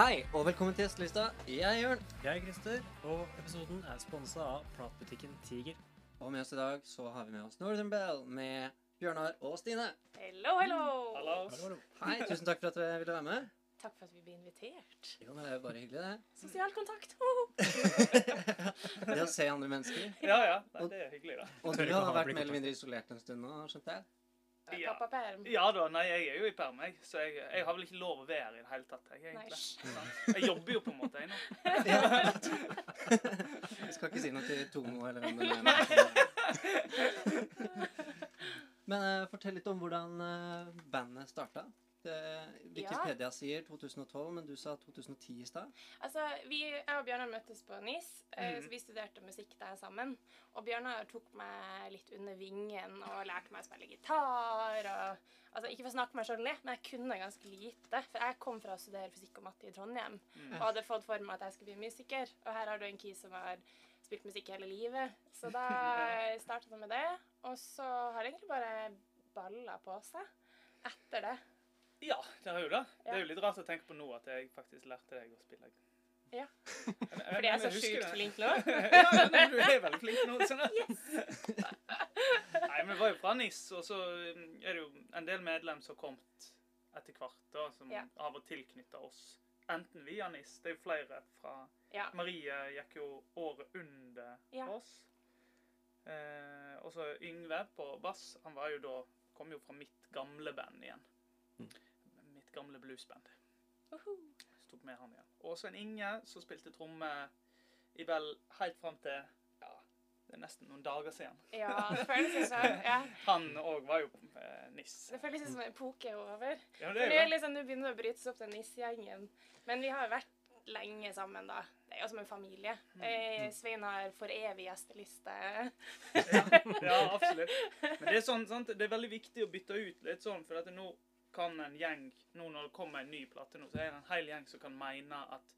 Hei, og velkommen til Gjestelista. Jeg er Jørn. Jeg er Christer, og episoden er sponsa av platbutikken Tiger. Og med oss i dag så har vi med oss Northern Bell med Bjørnar og Stine. Hello, hello! Hallo, hallo. Hei, tusen takk for at dere ville være med. Takk for at vi ble invitert. Jo, det er jo bare hyggelig, det. Sosial kontakt. Det å se andre mennesker. Ja, ja. Nei, det er hyggelig, da. Og du har vært mer eller mindre isolert en stund nå, skjønte jeg. Ja. Pappaperm. Ja da, nei, jeg er jo i perm, jeg. Så jeg, jeg har vel ikke lov å være i det hele tatt, jeg, egentlig. Nei. Jeg jobber jo på en måte, jeg nå. Jeg skal ikke si noe til Tomo eller hvem det er. Men eh, fortell litt om hvordan eh, bandet starta. Det, Wikipedia sier 2012, men du sa 2010 i stad. Altså, vi, jeg og Bjørnar møttes på NIS, eh, Mhm. så vi studerte musikk der sammen. Og Bjørnar tok meg litt under vingen og lærte meg å spille gitar. Og, altså, ikke for å snakke meg sjøl ned, men jeg kunne ganske lite. For jeg kom fra å studere fysikk og matte i Trondheim Mm. og hadde fått for meg at jeg skulle bli musiker. Og her har du en kis som har spilt musikk hele livet. Så da startet jeg med det. Og så har det egentlig bare balla på seg etter det. Ja, det har jo det. Det er jo litt rart å tenke på nå at jeg faktisk lærte deg å spille. Ja. Fordi jeg er så sjukt flink nå. ja, men du er veldig flink nå. Sånn. Nei, men vi var jo fra NIS, og så mm, er det jo en del medlem som har kommet etter hvert, da, som Ja. har vært tilknytta oss. Enten via NIS, det er jo flere fra Ja. Marie gikk jo året under Ja. oss. Eh, og så Yngve på bass, han var jo da, kom jo fra mitt gamle band igjen. Mitt gamle bluesband. Uhu. Så tok med han igjen. Og Svein Inge som spilte tromme i vel helt fram til ja, det er nesten noen dager siden. Ja, det føles jo sånn. Ja. Han òg var jo eh, niss. Det føles som en epoke er over. Ja, det er jo liksom, nå begynner det å brytes opp den nissegjengen. Men vi har jo vært lenge sammen, da. Det er jo som en familie. Mm. Eh, Svein har for evig gjesteliste. Ja, ja, absolutt. Men det er, sånn, sant? det er veldig viktig å bytte ut litt sånn, for at nå kan en gjeng Nå når det kommer en ny plate, nå, så er det en hel gjeng som kan mene at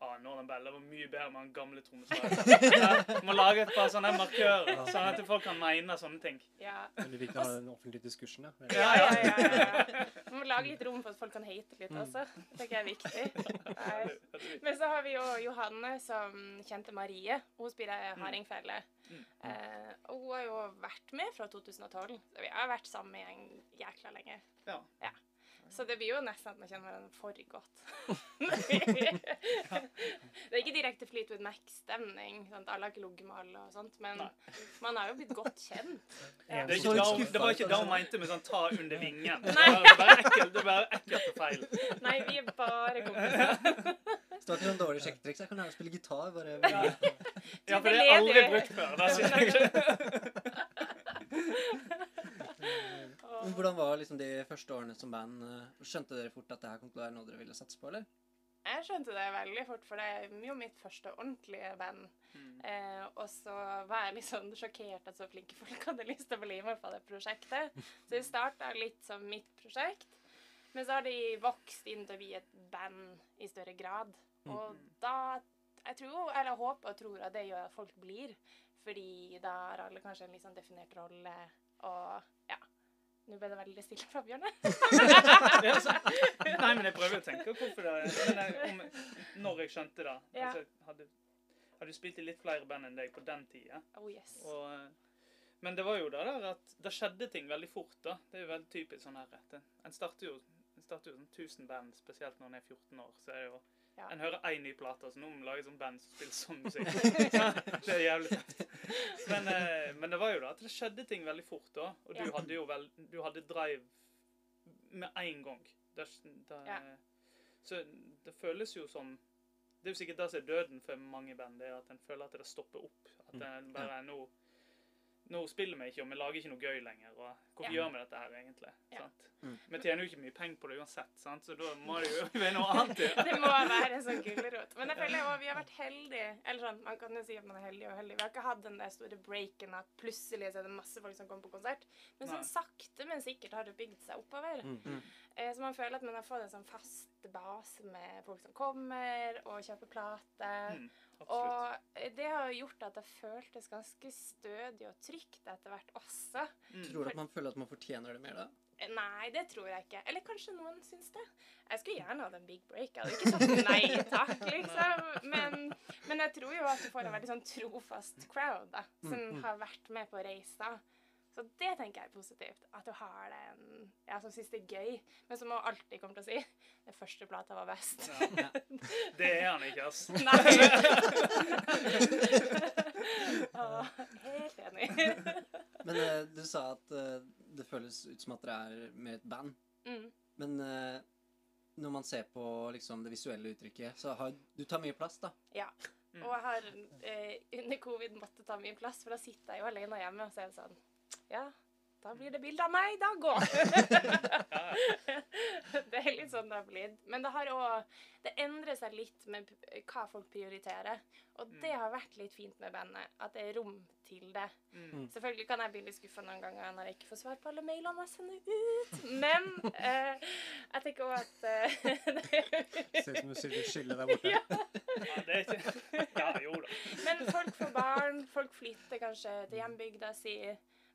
ah, Northern Bell det var mye bedre med den gamle trommeslageren. Må lage et par sånne markører, sånn at folk kan mene sånne ting. Ja. Veldig viktig å ha den offentlige diskursen, ja. Ja, ja, ja, ja. Man må lage litt rom for at folk kan hate litt også. Det tenker jeg er viktig. Nei. Men så har vi jo Johanne som kjente Marie. Hun spiller hardingfele. Mm. Eh, og hun har jo vært med fra 2012. Så vi har vært sammen med en jækla lenge. Ja. Så det blir jo nesten at man kjenner hverandre for godt. det er ikke direkte Fleetwood Mac-stemning. Alle har ikke ligget med alle og sånt, men Nei. man har jo blitt godt kjent. Ja. Det, er ikke da, det var ikke det hun mente med sånn 'ta under vingen'. Det Nei. var det var bare ekkelt, det var ekkelt og feil. Nei, vi er bare kompiser. Starter sånn dårlig sjekketriks. Jeg kan lære å spille gitar. bare... Ja, ja for det har er aldri brukt før. Jeg Men hvordan var liksom de første årene som band? Skjønte dere fort at det her kom til å være noe dere ville satse på, eller? Jeg skjønte det veldig fort, for det er jo mitt første ordentlige band. Mm. Eh, og så var jeg litt sånn sjokkert at så flinke folk hadde lyst til å bli med på det prosjektet. Så det starta litt som mitt prosjekt, men så har de vokst inn til å bli et band i større grad. Og da Jeg tror, eller håper og tror at det gjør at folk blir, fordi da har alle kanskje en litt sånn definert rolle, og. Nå ble det veldig stille fra Bjørne. Nei, men jeg prøver å tenke hvorfor det men jeg, om, Når jeg skjønte det. Ja. Altså, hadde, hadde spilt i litt flere band enn deg på den tida. Oh yes. Og, eh, men det var jo det der at det skjedde ting veldig fort. da. Det er jo veldig typisk sånn her. En en starter jo en starter jo sånn 1000 band, spesielt når en er 14 år. så er det jo Ja. En hører én ny plate, så nå må vi lage sånn band som spiller sånn musikk. det er jævlig tøft. Men, eh, men det var jo da at det skjedde ting veldig fort da. Og du Ja. hadde jo vel Du hadde drive med en gang. Det, det, Ja. Så det føles jo som Det er jo sikkert det som er døden for mange band, det er at en føler at det stopper opp. At det bare er nå nå spiller vi ikke, og vi lager ikke noe gøy lenger. og Hvorfor Ja. gjør vi dette her, egentlig? Ja. Sant? Mm. Vi tjener jo ikke mye penger på det uansett, sant? så da må det jo være noe annet. Ja. Det må være en sånn gulrot. Men jeg føler også vi har vært heldige. Eller sånn, Man kan jo si at man er heldig og heldig. Vi har ikke hatt den der store breaken at plutselig så er det masse folk som kommer på konsert. Men sånn Nei. sakte, men sikkert har det bygd seg oppover. Mm. -hmm. så man føler at man har fått en sånn fast base med folk som kommer og kjøper plate. Mm, absolutt. Og eh, det har gjort at det føltes ganske stødig og trygt etter hvert også. Mm. Tror du at man føler at man fortjener det mer da? Nei, det tror jeg ikke. Eller kanskje noen syns det. Jeg skulle gjerne hatt en big break. Jeg hadde ikke sagt nei takk, liksom. Men, men jeg tror jo at du får en veldig sånn trofast crowd da, som Mm, mm. har vært med på reisa. Så det tenker jeg er positivt. At du har den ja, som syns det er gøy. Men som hun alltid kommer til å si den første plata var best. Ja. Det er han ikke, ass. Nei. Åh, helt enig. Men eh, du sa at eh, det føles ut som at dere er med et band. Mm. Men eh, når man ser på liksom, det visuelle uttrykket, så har du tar mye plass, da. Mm. Og jeg har eh, under covid måttet ta mye plass, for da sitter jeg jo alene hjemme og så er det sånn Ja, da blir det bilde av meg i dag òg. det er litt sånn det har blitt. Men det har òg Det endrer seg litt med hva folk prioriterer. Og det har vært litt fint med bandet. At det er rom til det. Mm. Selvfølgelig kan jeg bli litt skuffa noen ganger når jeg ikke får svar på alle mailene jeg sender ut. Men eh, jeg tenker òg at eh, Ser ut som du sitter og skylder der borte. Ja. Ja, det er ikke Ja, jo da. Men folk får barn, folk flytter kanskje til hjembygda si.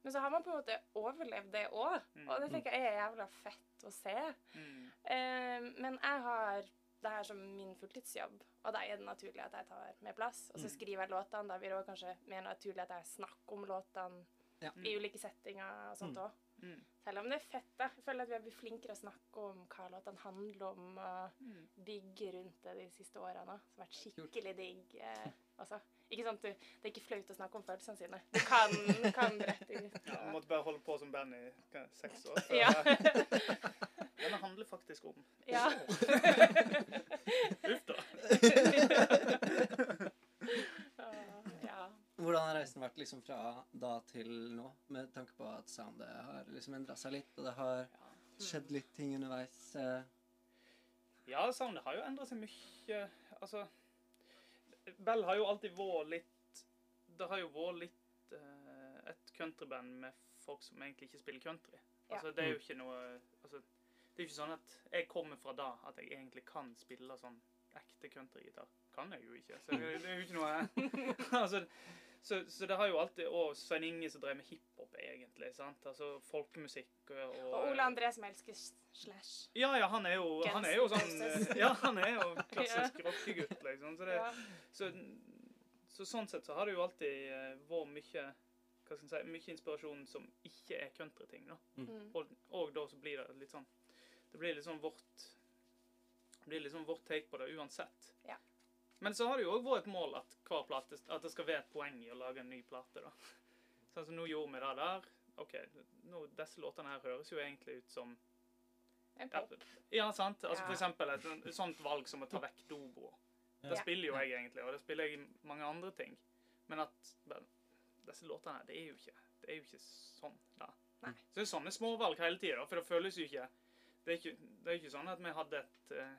Men så har man på en måte overlevd det òg. Mm. Og det tenker jeg er jævla fett å se. Mm. Uh, men jeg har det her som min fulltidsjobb, og da er det naturlig at jeg tar mer plass. Og så Mm. skriver jeg låtene. Da blir det også kanskje mer naturlig at jeg snakker om låtene Ja. i ulike settinger og sånt Mm. òg. Mm. Selv om det er fett. da. Jeg føler at vi har blitt flinkere å snakke om hva låtene handler om, og Mm. bygge rundt det de siste årene. òg, Som har vært skikkelig digg. Eh, altså. Ikke sant, du, Det er ikke flaut å snakke om følelsene sine. Du kan, kan rett ut. Ja, og- måtte bare holde på som band i hva, seks år. Så Ja. denne handler faktisk om ja. Uff da. Ja. Hvordan har reisen vært liksom fra da til nå, med tanke på at soundet har liksom endra seg litt, og det har skjedd litt ting underveis? eh. Ja, soundet har jo endra seg mye. Altså Bell har jo alltid vært litt Det har jo vært litt uh, et countryband med folk som egentlig ikke spiller country. Ja. Altså, det er jo ikke noe altså, Det er jo ikke sånn at jeg kommer fra da at jeg egentlig kan spille sånn ekte countrygitar. Kan jeg jo ikke. Så det, det er jo ikke noe altså, så, så det har jo alltid Og Svein Inge som drev med hiphop, egentlig. sant? Altså folkemusikk og, Og Ole André som elsker Slash. ja, ja, han er jo, han er jo sånn Ja, han er jo klassisk rockegutt, liksom. Så, det, Ja. så, så sånn sett så har det jo alltid eh, vært mye hva skal jeg si, mye inspirasjon som ikke er countryting. da. Mm. Og, og da så blir det litt sånn Det blir litt sånn vårt det blir liksom vårt take på det uansett. Ja. Men så har det jo òg vært et mål at hver plate, at det skal være et poeng i å lage en ny plate. da. Sånn som nå gjorde vi det der. OK, nå, disse låtene her høres jo egentlig ut som En pop. ja, sant. Altså Ja. For eksempel et, et sånt valg som å ta vekk Dobro. Det Ja. spiller jo jeg egentlig, og det spiller jeg i mange andre ting. Men at vel, disse låtene her, det er jo ikke, det er jo ikke sånn, da. Nei. Så det er sånne småvalg hele tida, for det føles jo ikke Det er ikke, det er ikke sånn at vi hadde et eh,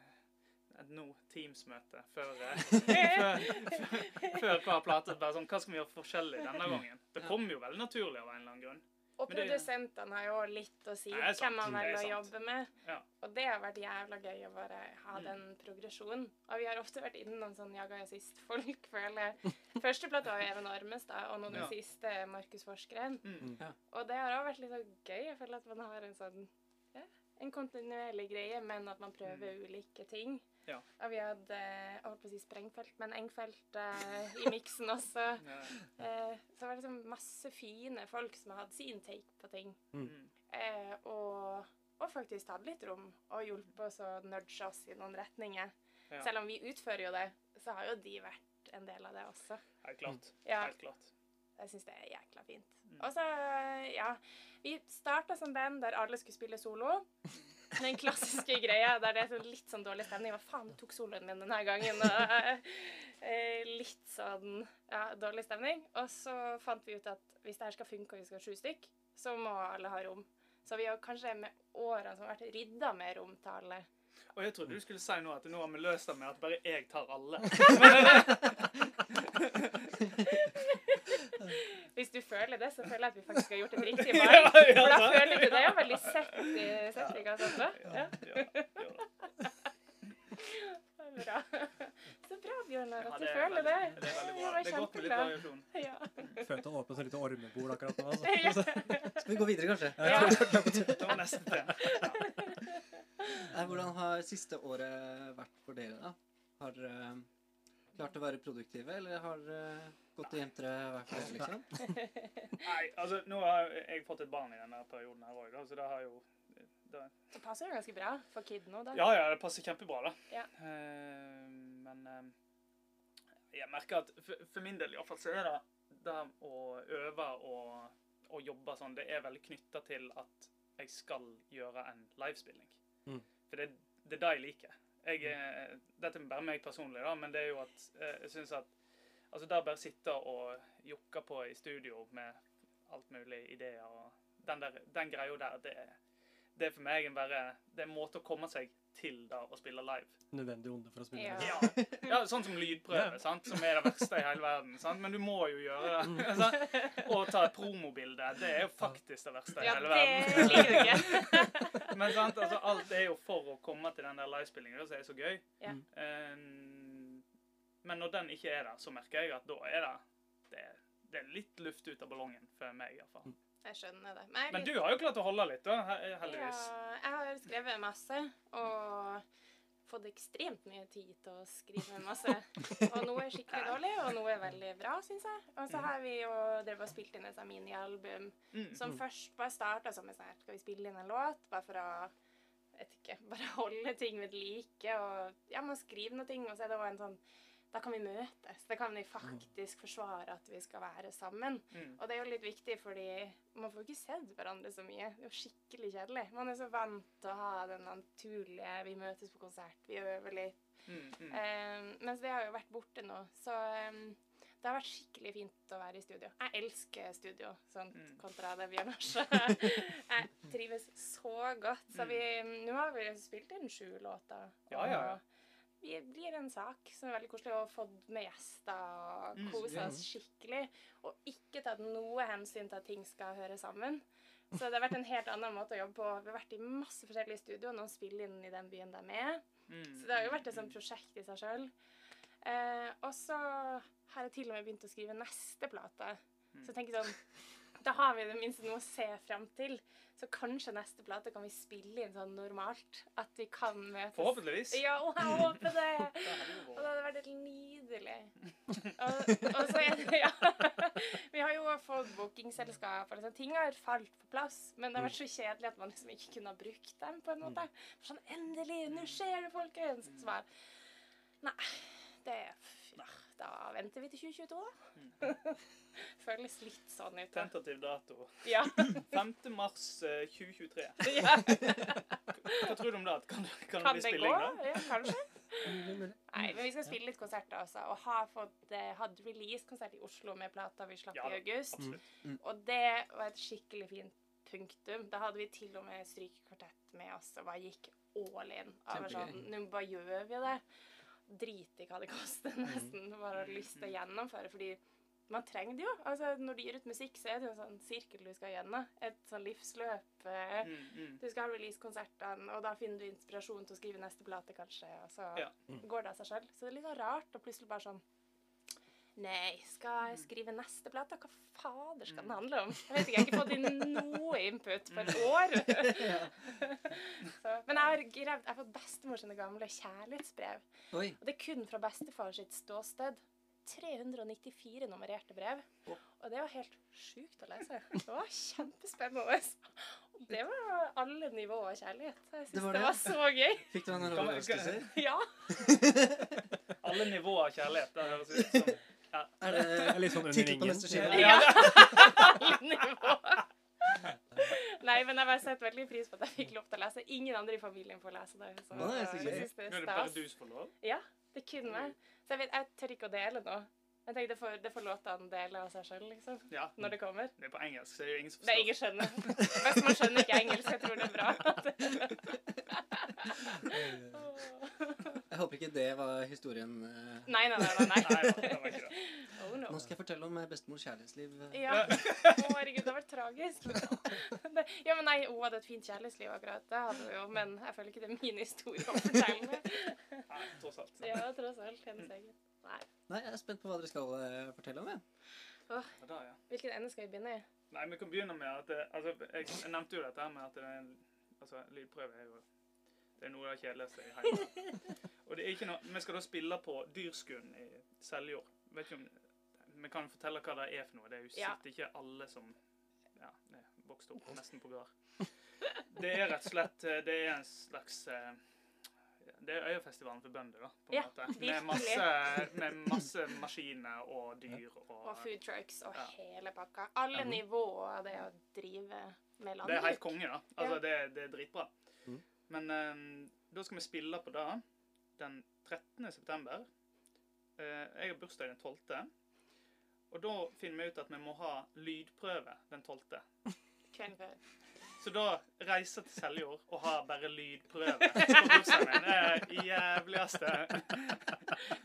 et nå Teams-møte før, eh, før, før, før hver plate. Bare sånn, Hva skal vi gjøre forskjellig denne gangen? Det Ja. kom jo veldig naturlig av en eller annen grunn. Og det- produsentene har jo litt å si sant, hvem man det er velger å jobbe med. Ja. Og det har vært jævla gøy å bare ha Mm. den progresjonen. Og vi har ofte vært innom sånn jaga jazzist-folk, føler jeg. Første plate var jo Even Ormestad, og nå den Ja. siste Markus Forsgren Mm. Og det har òg vært litt så gøy. Jeg føler at man har en sånn ja, en kontinuerlig greie, men at man prøver ulike ting. Ja. Og vi hadde jeg holdt på å si sprengfelt, men engfelt eh, i miksen også. Ja. Eh, så det var liksom masse fine folk som hadde sin take på ting. Mm. Eh, og, og faktisk tatt litt rom og hjulpet oss å nudge oss i noen retninger. Ja. Selv om vi utfører jo det, så har jo de vært en del av det også. Helt klart. Ja, Helt klart. jeg syns det er jækla fint. Mm. Og så, ja Vi starta som band der alle skulle spille solo. Den klassiske greia der det er sånn litt sånn dårlig stemning. Hva faen, tok soloen min denne gangen? Og, eh, litt sånn ja, dårlig stemning. Og så fant vi ut at hvis det her skal funke og vi skal ha sju stykk, så må alle ha rom. Så vi har kanskje med årene som har vært rydda med rom til alle. Og jeg trodde du skulle si nå at nå har vi løst det med at bare jeg tar alle. Hvis du føler det, så føler jeg at vi faktisk har gjort et riktig valg. For da føler du deg jo veldig sett i settinga. Sånn, ja. Ja, ja. Bra. Så bra, Bjørnar, at du er føler det. Det er var litt kjempebra. Ja. Følte å åpne et lite ormebol akkurat nå. Ja. Altså. Skal vi gå videre, kanskje? Ja. Nei, hvordan har siste året vært for dere, da? Har dere klart å være produktive, eller har gått og gjemt dere hver for liksom? Nei, altså, nå har jeg fått et barn i denne perioden her òg, så det har jo det, Det passer jo ganske bra for kid nå, da. Ja, ja, det passer kjempebra, da. Ja. Uh, men uh, jeg merker at for, for min del iallfall så er det det å øve og, og jobbe sånn, det er veldig knytta til at jeg skal gjøre en livespilling. Mm. For det, det er det jeg liker. Jeg, er- dette er bare meg personlig, da, men det er jo at eh, jeg syns at Altså, der bare sitte og jokke på i studio med alt mulig ideer og den, der, den greia der, det, er- det er for meg en bare Det er en måte å komme seg til da å spille live. Nødvendig onde for å spille. live. Ja, ja sånn som lydprøve, sant? som er det verste i hele verden. Sant? Men du må jo gjøre det. sant? Og ta et promobilde. Det er jo faktisk det verste i Ja, hele det verden. liker du ikke. Men sant? Altså, alt er jo for å komme til den der livespillingen, som er så gøy. Ja. Eh, men når den ikke er der, så merker jeg at da er det Det, det er litt luft ut av ballongen for meg, iallfall. Jeg skjønner det. Men, jeg Men du har jo klart å holde litt, da, heldigvis. Ja, jeg har skrevet masse, og fått ekstremt mye tid til å skrive masse. Og noe er skikkelig dårlig, og noe er veldig bra, syns jeg. Og så har vi jo drevet og spilt inn et minialbum Mm. som først bare starta som en sånn her Skal vi spille inn en låt? Bare for å vet ikke, bare holde ting ved like. Og ja, man skriver noe ting, og så er det også en sånn Da kan vi møtes. Da kan vi faktisk forsvare at vi skal være sammen. Mm. Og det er jo litt viktig, fordi man får ikke sett hverandre så mye. Det er jo skikkelig kjedelig. Man er så vant til å ha den naturlige Vi møtes på konsert, vi øver litt. Mm, mm. Um, mens det har jo vært borte nå. Så um, det har vært skikkelig fint å være i studio. Jeg elsker studio, sånn Mm. kontra det vi gjør nå. Jeg trives så godt. Så vi, nå har vi spilt inn sju låter. Ja, ja, ja. Og blir en sak som er veldig koselig, og fått med gjester og kose kosa oss skikkelig. Og ikke tatt noe hensyn til at ting skal høre sammen. Så det har vært en helt annen måte å jobbe på. Vi har vært i masse forskjellige studioer. Noen spiller inn i den byen de er. Mm, Så det har jo vært et mm, sånt prosjekt i seg sjøl. Eh, og så har jeg til og med begynt å skrive neste plate. Så jeg tenker sånn Da har vi i det minste noe å se fram til. Så kanskje neste plate kan vi spille inn sånn normalt. At vi kan møtes. Forhåpentligvis. Ja, og jeg håper det. Og det hadde vært helt nydelig. Og, og så er det Ja. Vi har jo fått bookingselskap, og liksom, ting har falt på plass. Men det har vært så kjedelig at man liksom ikke kunne ha brukt dem, på en måte. Sånn endelig, nå skjer det, folkens! Så bare Nei, det ja, Da venter vi til 2022, da. Føles litt sånn ut. da. Tentativ dato. Ja. 5. mars eh, 2023. ja. Hva tror du om det? Kan, kan, Kan det bli det gå? spilling da? Ja, kanskje. Nei, men vi skal spille litt konserter også, og har fått eh, hatt release-konsert i Oslo med plata vi slapp Ja i august. absolutt. Mm. Og det var et skikkelig fint punktum. Da hadde vi til og med strykekvartett med oss og bare gikk all in. Og var sånn, Nå bare gjør vi det. Drit i hva det koster, nesten. Bare har lyst til å gjennomføre. Fordi man trenger det jo. Altså, når du gir ut musikk, så er det jo en sånn sirkel du skal gjennom. Et sånn livsløp. eh, Mm, mm. du skal ha release-konsertene, og da finner du inspirasjon til å skrive neste plate, kanskje. Og så Ja. går det av seg sjøl. Så det er litt sånn rart å plutselig bare sånn Nei, skal jeg skrive neste plate? Hva fader skal den handle om? Jeg vet ikke, jeg har ikke fått inn noe input på et år. har gravd Jeg har fått bestemor sine gamle kjærlighetsbrev. Oi. Og det er kun fra bestefar sitt ståsted. 394 nummererte brev. Og det var helt sjukt å lese. Det var kjempespennende. Og det var alle nivåer av kjærlighet. Jeg Det syns var det, det. var så gøy. Fikk du en overraskelse? Ja. Alle nivåer av kjærlighet. Det høres ut som Er Det er det litt sånn under ringen? skive? ja. Nei, men jeg bare sett veldig pris på at jeg fikk lov til å lese. Ingen andre i familien får lese det. Så Nei, så gøy. det Nå er er det bare du som får lov. Ja, det er kun meg. Så jeg, vet, jeg tør ikke å dele nå. Jeg tenkte det får, det får låtene dele av seg sjøl, liksom. Ja. Når det kommer. Det er på engelsk, så det er jo ingen som forstår. Det er ingen skjønner. Hvis man skjønner ikke engelsk, jeg tror det er bra. Jeg håper ikke det var historien. eh. Nei, nei, nei. nei, Nei, nei. det var ikke det. Oh, no. Nå skal jeg fortelle om eh, bestemors kjærlighetsliv. eh. Ja. Å, herregud, det har vært tragisk. Ja, men nei, Hun hadde et fint kjærlighetsliv, akkurat. Det hadde hun jo, men jeg føler ikke det er min historie å fortelle. Nei, tross alt. Ja, tross alt hennes egen. Nei. Nei, jeg er spent på hva dere skal eh, fortelle om. jeg. Ja, da, ja. Hvilken ende skal vi begynne i? Nei, vi kan begynne med at det, altså, jeg, jeg nevnte jo dette med at det er en, altså, lydprøve er jo det er noe av det kjedeligste i hele Og det er ikke noe, Vi skal da spille på Dyrskuen i Seljord. Vet ikke om, Vi kan fortelle hva det er for noe. Det er jo Ja. sikkert ikke alle som ja, vokste vokst opp nesten på gard. Det er rett og slett eh, Det er en slags eh, Det er Øyafestivalen for bønder, da. på en Ja, måte. Med masse, med masse maskiner og dyr og, Og food trucks og Ja. hele pakka. Alle Mhm. nivåer av det å drive med landbruk. Det er helt konge, da. Altså, Ja. det, det er dritbra. Mm. Men um, da skal vi spille på det den 13. september. Eh, jeg har bursdag den 12. Og da finner vi ut at vi må ha lydprøve den 12. Så da reiser til Seljord og har bare lydprøve på bursdagen min. Det er jævligste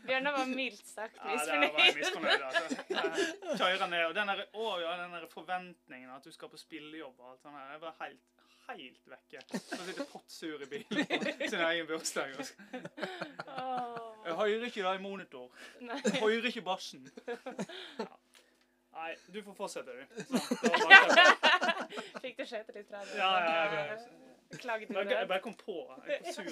Bjørnar var mildt sagt Ja, var jeg misfornøyd. misfornøyd. Altså. Kjører ned, og den der, å, ja, den der forventningen at du skal på spillejobb og alt sånt her, jeg var helt, helt vekke. Så sitter pottsur i bilen på sin egen bursdag. og. Jeg hører ikke deg i monitor. Nei. Jeg hører ikke bassen. Ja. Nei, du får fortsette, du. Fikk det- skjøte litt fra deg? Ja, ja, ja. Klaget du det? jeg bare kom på. Jeg er sur.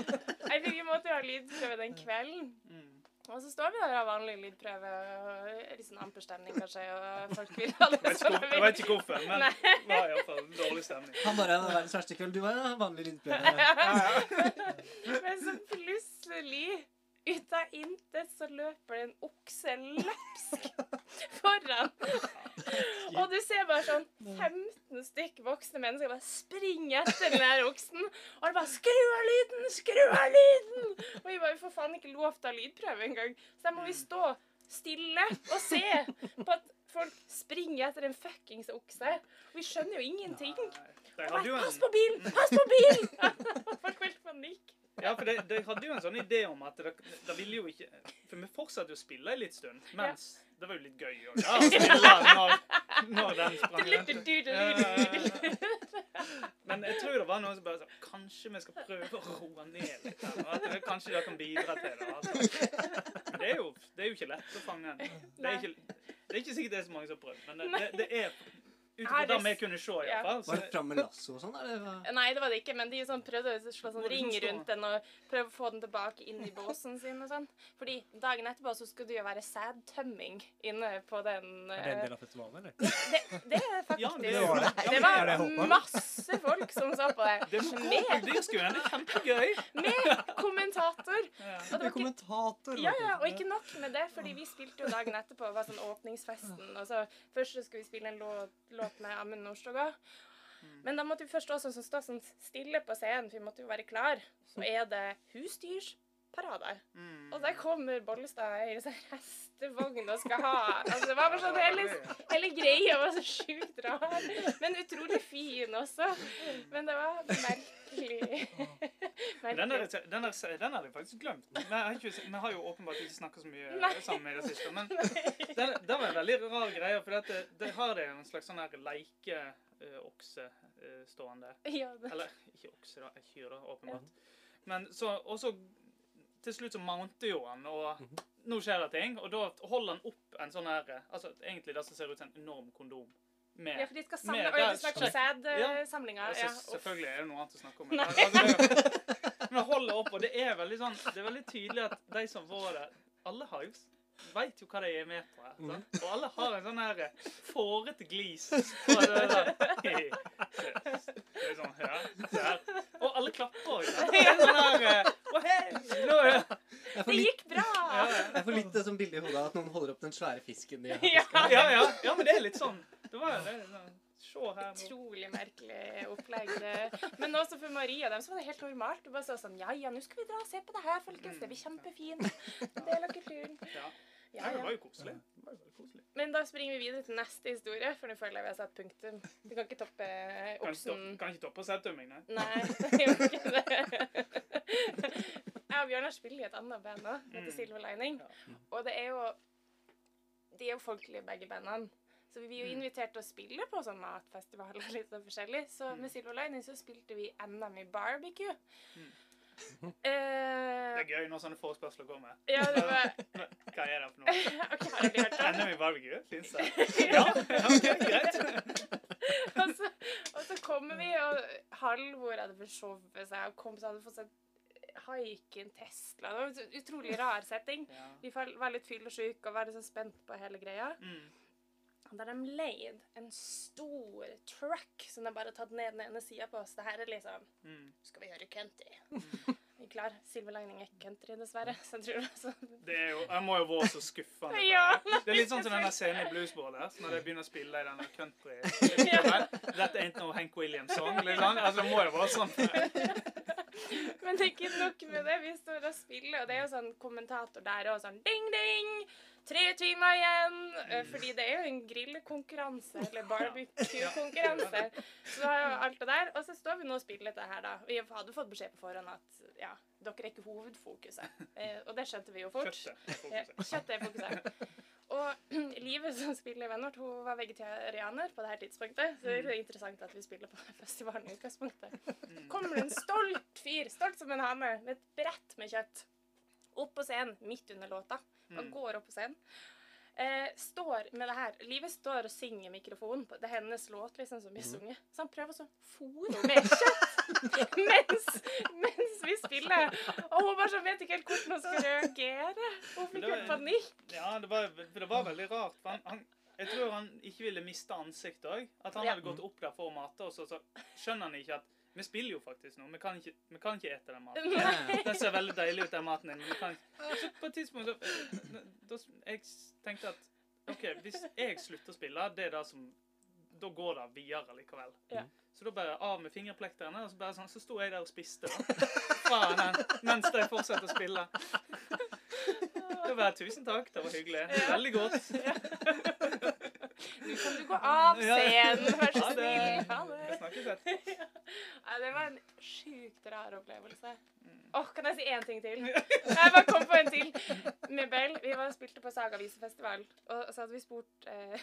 Jeg fikk måte å ha lydprøve den kvelden. Mm. Og så står vi der og har vanlig lydprøve, og litt sånn amper stemning kanskje, og folk vil ha det sånn jeg vet ikke hvorfor, men det var iallfall dårlig stemning. Han bare hadde verdens verste kveld. Du var vanlig lydprøve. Men så plutselig, ut av intet, så løper det en okse løpsk foran. Og du ser bare sånn 15 stykk voksne mennesker bare springe etter den der oksen. Og det bare 'Skru av lyden! Skru av lyden!' Og vi bare, vi får faen ikke lov til å ha lydprøve engang. Så der må vi stå stille og se på at folk springer etter en fuckings okse. Og vi skjønner jo ingenting. Og bare, Pass på bilen! Pass på bilen! Folk helt panikk. Ja, for de, de hadde jo en sånn idé om at det, det ville jo ikke For vi fortsatte jo å spille en litt stund, mens det var jo litt gøy å ja, spille når, når den sprang. Men jeg tror det var noen som bare sa Kanskje vi skal prøve å roe ned litt. her, kanskje det kan bidra til det. Altså. Det er, jo, det er jo ikke lett å fange en. Det er ikke, det er ikke sikkert det er så mange som har prøvd, men det, det, det er ut dem jeg det det kunne se, ja. iallfall. Var det fram med lasso og sånn? Nei, det var det ikke, men de sånn prøvde å slå sånn ring rundt den og prøve å få den tilbake inn i båsen sin og sånn. Fordi dagen etterpå så skulle det jo være sædtømming inne på den Er det en eh, del av festivalen, eller? det, det er faktisk Ja, det var det. Det var det masse folk som så på det. Det Med. Det kjempegøy. med kommentator. Ja. Og det Det var ikke kommentator. Ja, ja, og ikke nok med det, fordi vi spilte jo dagen etterpå, var sånn åpningsfesten, og så først så skulle vi spille en låt, låt med Amund Nordstoga. Men da måtte vi først også som stå sånn stille på scenen, for vi måtte jo være klar. Så er det husdyrsparade. Mm. Og der kommer Bollestad i sånn hestevogn og skal ha Altså, det var bare sånn hele, hele greia var så sjukt rar. Men utrolig fin også. Men det var merkelig. Men Den, der, merkelig. den, der, den hadde jeg faktisk glemt. Vi har, har jo åpenbart ikke snakka så mye Nei. sammen i det siste. Men den, den var en veldig rar greie, for det, det har det en slags sånn her leikeokse uh, stående. Ja, det, Eller ikke okse, da. Kyr, åpenbart. Men så Og så til slutt så mounter jo han, og nå skjer det ting. Og da holder han opp en sånn her Altså egentlig det som ser ut som en enorm kondom. Med ja, for de skal samle Med- Oi, der- du snakker om sædsamlinga? Altså, Ja. selvfølgelig er det noe annet å snakke om. Men, altså, men holder opp, og det er veldig sånn Det er veldig tydelig at de som var der Alle har jo Veit jo hva de er med på her. Og alle har en sånn her fårete glis. Og det der. Det er sånn, ja. Og alle klapper òg. Sånn her Det gikk bra! jeg får litt det som bilde i hodet at noen holder opp den svære fisken de har Ja. ja, ja, ja, men det er litt sånn. Det var det sånn, her nå. Utrolig merkelig opplegg. Men også for Maria dem så var det helt normalt. Du bare sa sånn Ja, ja, nå skal vi dra og se på det her, folkens. Det blir kjempefint. Del av kulturen. Ja. Ja, det var jo koselig. Det var jo veldig koselig. Men da springer vi videre til neste historie, for nå føler jeg vi har satt punktum. Du kan ikke toppe eh, Kan ikke oksen. toppe- kan ikke toppe selvtømming, nei. Nei, det gjør ikke det. Jeg og Bjørnar spiller i et annet band òg, som heter Mm. Silver Lining. Og det er jo De er jo folkelige, begge bandene. Så vi blir jo Mm. invitert til å spille på sånn matfestivaler litt sånn forskjellig. Så Mm. med Silver Lining så spilte vi NM i barbecue. Mm. Det Eh, er gøy når sånne forespørsler kommer. ja, det var Hva er det for noe? OK, har dere hørt det? i barbecue? Fins det? Ja, ok, greit. og, så, og så kommer vi, og Halvor hadde forsovet seg, og kompiser hadde fått sett haiken Tesla. Det var en utrolig rar setting. Ja. Vi var litt fyllesyke og var litt sånn spent på hele greia. Mm. Da de leid en stor truck som de bare har tatt ned den ene sida på oss. Det her er liksom Mm. Skal vi gjøre country? Vi er klar. Silver Lining er country, dessverre. Så jeg tror er sånn. Det er jo, jeg må jo være så skuffende. Ja. det. Er litt sånn som denne scenen i Blues Brothers, når de begynner å spille i denne country er ain't no Hank Williams-song. Liksom. Altså, det må jo være sånn. Men det er ikke nok med det. Vi står og spiller, og det er jo sånn kommentator der og sånn ding, ding! Tre timer igjen! Eh, Fordi det er jo en grillkonkurranse, eller barbecue-konkurranse. Så er jo alt det der. Og så står vi nå og spiller dette her, da. Vi hadde fått beskjed på forhånd at ja, dere er ikke hovedfokuset. Eh, Og det skjønte vi jo fort. Kjøttet. Er fokuset. Kjøttet er fokuset. Og Livet som spiller i Vennort, hun var vegetarianer på det her tidspunktet. Så det er interessant at vi spiller på den festivalen i utgangspunktet. Mm. Kommer det en stolt fyr, stolt som en hane, med et brett med kjøtt, opp på scenen midt under låta. Og Mm. går opp på scenen. Eh, står med det her Livet står og synger mikrofonen. Det er hennes låt liksom som blir sunget. Så han prøver å fòre med kjøtt mens, mens vi spiller. Og hun bare så vet ikke helt hvordan hun skal reagere. Hun fikk helt panikk. Ja, det var, det var veldig rart. For han, han, jeg tror han ikke ville miste ansiktet òg. At han Ja. hadde gått opp der for å mate, og så, så skjønner han ikke at vi spiller jo faktisk nå. Vi kan ikke, vi kan ikke ete den maten. Nei. Den ser veldig deilig ut, den maten din. Vi kan. Så på et tidspunkt så da, Jeg tenkte at OK, hvis jeg slutter å spille, det er det som Da går det videre likevel. Ja. Så da bare av med fingerplekterne, og så bare sånn, så sto jeg der og spiste da. Fra mens de fortsatte å spille. Det var Tusen takk, det var hyggelig. Ja. Veldig godt. Nå kan du gå av scenen, vær så snill. Ha det. Nei, det var en sjukt rar opplevelse. Åh, Åh, kan jeg si én ting til? Jeg bare kom på en til. Med Bell. Vi var spilte på Sagavisefestival, og så hadde vi spurt eh,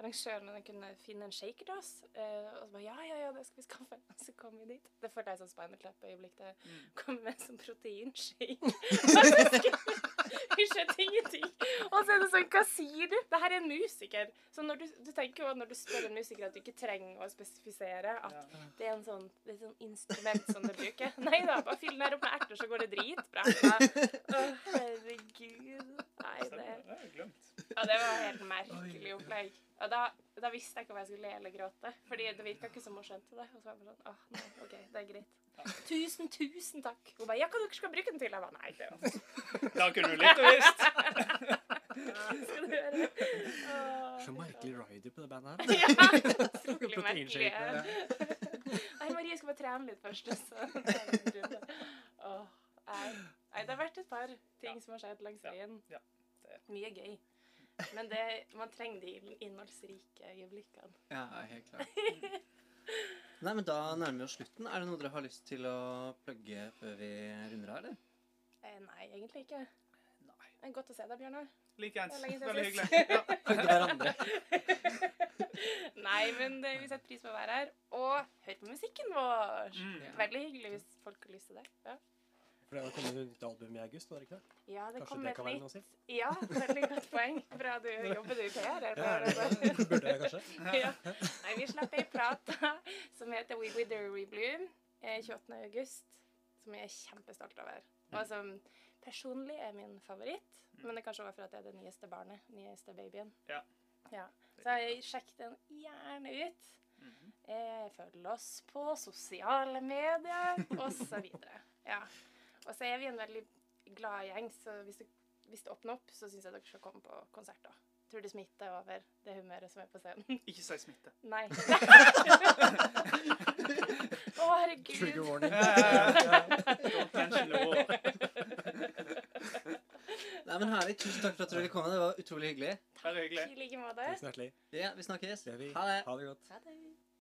arrangøren om de kunne finne en shaker til oss. Eh, og så bare ja, ja, ja, det skal vi skaffe. Og så kom vi dit. Det følte jeg som Spinal Clap-øyeblikk. Det Mm. kom med en sånn proteinshake. Så skjønte ingenting. Og så er det sånn, hva sier du? Det her er en musiker. Så du, du tenker jo når du spør en musiker at du ikke trenger å spesifisere at det er en sånn, det er sånn instrument som du bruker. Nei da, bare fyll den her opp med erter, så går det dritbra. Å, herregud. Nei, det, Stemmer, det har jeg glemt. Ja, det var helt merkelig opplegg. Og da, da visste jeg ikke om jeg skulle le eller gråte, fordi det virka ikke som hun skjønte det. Og så var jeg bare sånn, åh, nei, ok, det er greit. Tusen, tusen takk. Hun bare, ja, hva dere skal bruke den til? Jeg bare, nei, det var Da kunne du litt og visst. skal du. Åh, Så merkelig rider på det bandet her. Ja, utrolig merkelig. Nei, Marie skal bare trene litt først, så tar vi en runde. Åh, nei. det har vært et par ting som har skjedd langs Ja, veien. ja, det- Mye gøy. Men det, man trenger de innholdsrike øyeblikkene. Ja, helt klart. Nei, men da nærmer vi oss slutten. Er det noe dere har lyst til å plugge før vi runder av, eller? Eh, nei, egentlig ikke. Nei. Det er godt å se deg, Bjørnar. Likeens. Veldig hyggelig. Ja. Hverandre. Nei, men det, vi setter pris på å være her. Og hør på musikken vår. Mm. Veldig hyggelig hvis folk har lyst til det. Ja, For det har kommet et nytt album i august, var det ikke det? ja det Kanskje kommer det kan være noe å si? Ja, veldig godt poeng. Bra du jobber du i PR. eller Ja, det? Burde jeg kanskje? ja. Nei, vi slapp ei plate som heter We Wither We Bloom eh, 28. august, som jeg er kjempestolt over. Og som personlig er min favoritt, men det er kanskje også for at det er det nyeste barnet, nyeste babyen. Ja. Ja. Så jeg sjekk den gjerne ut. Mhm. Eh, følg oss på sosiale medier, videre. Ja. Og så er vi en veldig glad gjeng, så hvis det, hvis det åpner opp, så syns jeg dere skal komme på konsert. da. Tror det smitter over det humøret som er på scenen. Ikke si smitte. Nei. Å, herregud. Trigger warning. Nei, men Herlig. Tusen takk for at dere ville komme. Det var utrolig hyggelig. Takk. I like måte. Tusen hjertelig. Ja, Vi snakkes. Ha det. Ha det godt. Ha det.